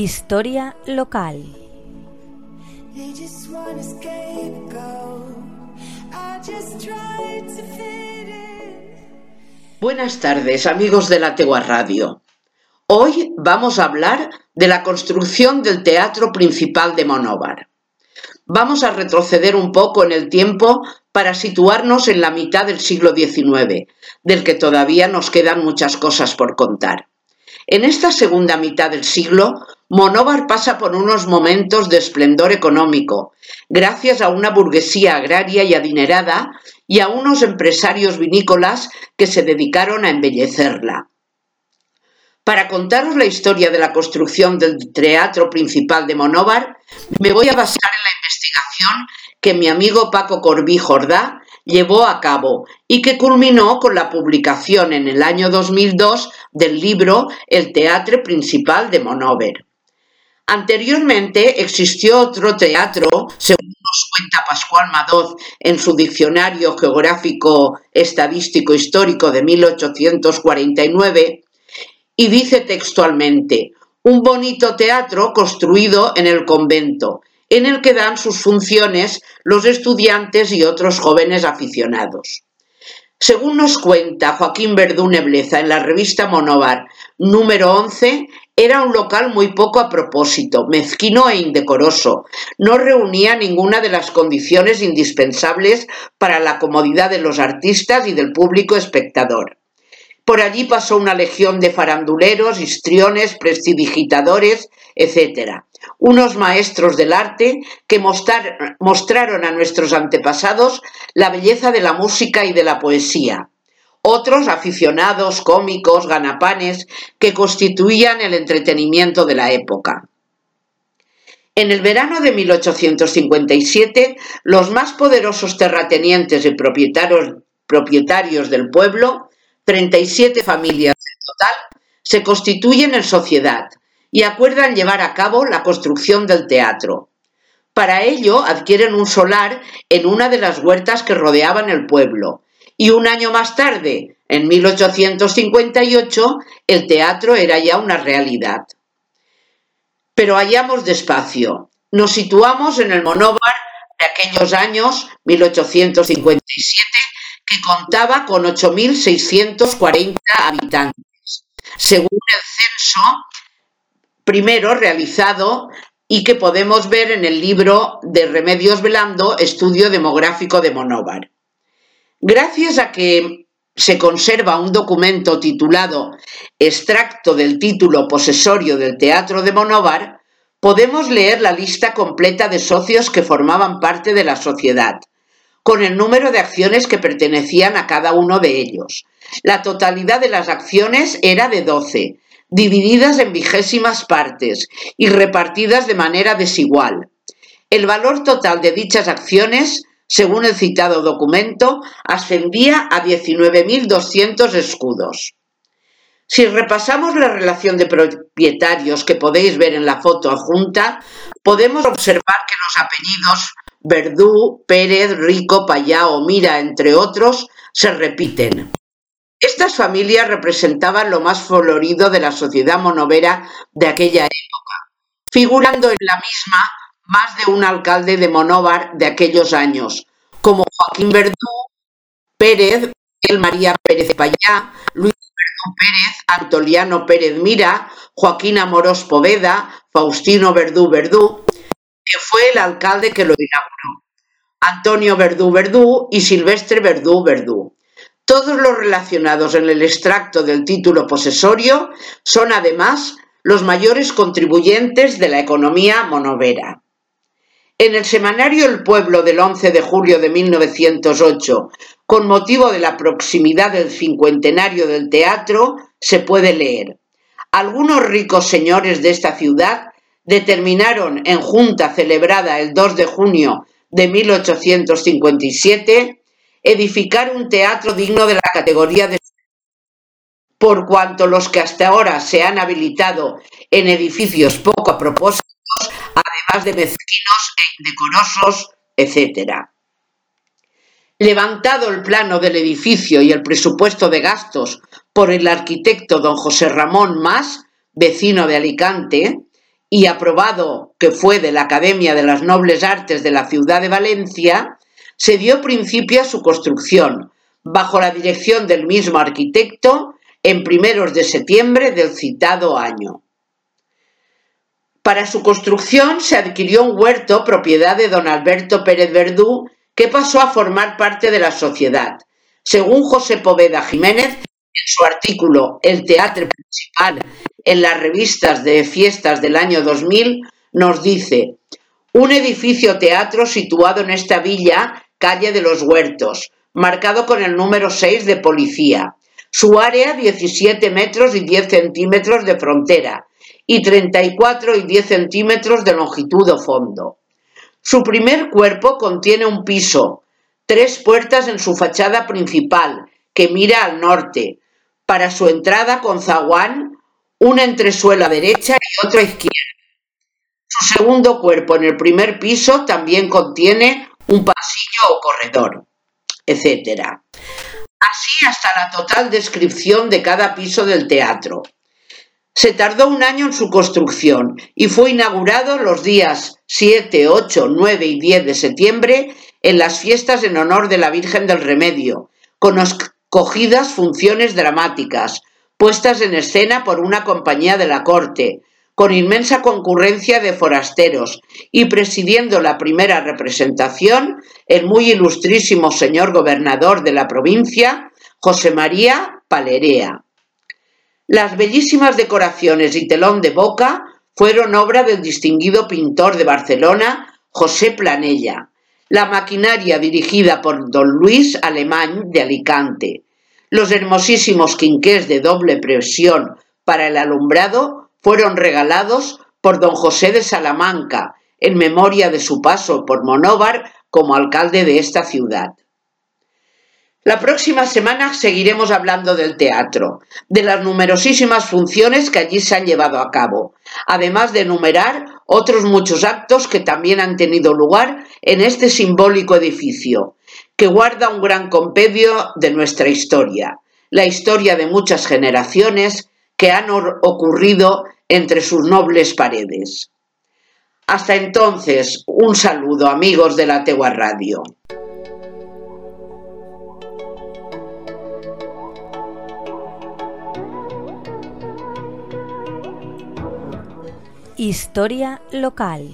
Historia local. Buenas tardes, amigos de la Tegua Radio. Hoy vamos a hablar de la construcción del Teatro Principal de Monóvar. Vamos a retroceder un poco en el tiempo para situarnos en la mitad del siglo XIX, del que todavía nos quedan muchas cosas por contar. En esta segunda mitad del siglo, Monóvar pasa por unos momentos de esplendor económico, gracias a una burguesía agraria y adinerada y a unos empresarios vinícolas que se dedicaron a embellecerla. Para contaros la historia de la construcción del teatro principal de Monóvar, me voy a basar en la investigación que mi amigo Paco Corbí Jordá llevó a cabo y que culminó con la publicación en el año 2002 del libro El Teatro Principal de Monóver. Anteriormente existió otro teatro, según nos cuenta Pascual Madoz en su Diccionario Geográfico Estadístico Histórico de 1849, y dice textualmente, un bonito teatro construido en el convento, en el que dan sus funciones los estudiantes y otros jóvenes aficionados. Según nos cuenta Joaquín Verdú Nebleza en la revista Monóvar, número 11, era un local muy poco a propósito, mezquino e indecoroso. No reunía ninguna de las condiciones indispensables para la comodidad de los artistas y del público espectador. Por allí pasó una legión de faranduleros, histriones, prestidigitadores, etc. Unos maestros del arte que mostraron a nuestros antepasados la belleza de la música y de la poesía. Otros aficionados, cómicos, ganapanes, que constituían el entretenimiento de la época. En el verano de 1857, los más poderosos terratenientes y propietarios, propietarios del pueblo 37 familias en total, se constituyen en sociedad y acuerdan llevar a cabo la construcción del teatro. Para ello adquieren un solar en una de las huertas que rodeaban el pueblo y un año más tarde, en 1858, el teatro era ya una realidad. Pero hallamos despacio. Nos situamos en el monóvar de aquellos años, 1857, que contaba con 8.640 habitantes, según el censo primero realizado y que podemos ver en el libro de Remedios Velando, Estudio Demográfico de Monóvar. Gracias a que se conserva un documento titulado Extracto del título posesorio del Teatro de Monóvar, podemos leer la lista completa de socios que formaban parte de la sociedad, con el número de acciones que pertenecían a cada uno de ellos. La totalidad de las acciones era de 12, divididas en vigésimas partes y repartidas de manera desigual. El valor total de dichas acciones, según el citado documento, ascendía a 19.200 escudos. Si repasamos la relación de propietarios que podéis ver en la foto adjunta, podemos observar que los apellidos Verdú, Pérez, Rico, Payá Mira, entre otros, se repiten. Estas familias representaban lo más florido de la sociedad monovera de aquella época, figurando en la misma más de un alcalde de Monóvar de aquellos años, como Joaquín Verdú, Pérez, El María Pérez Payá, Luis Verdú Pérez, Antoliano Pérez Mira, Joaquín Amorós Poveda, Faustino Verdú Verdú, que fue el alcalde que lo inauguró, Antonio Verdú Verdú y Silvestre Verdú Verdú. Todos los relacionados en el extracto del título posesorio son además los mayores contribuyentes de la economía monovera. En el semanario El Pueblo del 11 de julio de 1908, con motivo de la proximidad del cincuentenario del teatro, se puede leer. Algunos ricos señores de esta ciudad determinaron en junta celebrada el 2 de junio de 1857 edificar un teatro digno de la categoría de por cuanto los que hasta ahora se han habilitado en edificios poco a propósito, de mezquinos e indecorosos, etc. Levantado el plano del edificio y el presupuesto de gastos por el arquitecto don José Ramón Más, vecino de Alicante, y aprobado que fue de la Academia de las Nobles Artes de la ciudad de Valencia, se dio principio a su construcción, bajo la dirección del mismo arquitecto, en primeros de septiembre del citado año. Para su construcción se adquirió un huerto propiedad de don Alberto Pérez Verdú, que pasó a formar parte de la sociedad. Según José Poveda Jiménez, en su artículo El teatro principal en las revistas de fiestas del año 2000, nos dice, un edificio teatro situado en esta villa, calle de los Huertos, marcado con el número 6 de policía. Su área 17 metros y 10 centímetros de frontera y 34 y 10 centímetros de longitud o fondo. Su primer cuerpo contiene un piso, tres puertas en su fachada principal, que mira al norte, para su entrada con zaguán, una entresuela derecha y otra izquierda. Su segundo cuerpo en el primer piso también contiene un pasillo o corredor, etc. Así hasta la total descripción de cada piso del teatro. Se tardó un año en su construcción y fue inaugurado los días 7, 8, 9 y 10 de septiembre en las fiestas en honor de la Virgen del Remedio, con escogidas funciones dramáticas, puestas en escena por una compañía de la corte, con inmensa concurrencia de forasteros y presidiendo la primera representación el muy ilustrísimo señor gobernador de la provincia, José María Palerea. Las bellísimas decoraciones y telón de boca fueron obra del distinguido pintor de Barcelona, José Planella, la maquinaria dirigida por don Luis Alemán de Alicante, los hermosísimos quinqués de doble presión para el alumbrado fueron regalados por don José de Salamanca, en memoria de su paso por Monóvar como alcalde de esta ciudad. La próxima semana seguiremos hablando del teatro, de las numerosísimas funciones que allí se han llevado a cabo, además de enumerar otros muchos actos que también han tenido lugar en este simbólico edificio, que guarda un gran compendio de nuestra historia, la historia de muchas generaciones que han ocurrido entre sus nobles paredes. Hasta entonces, un saludo amigos de la Tegua Radio. Historia local.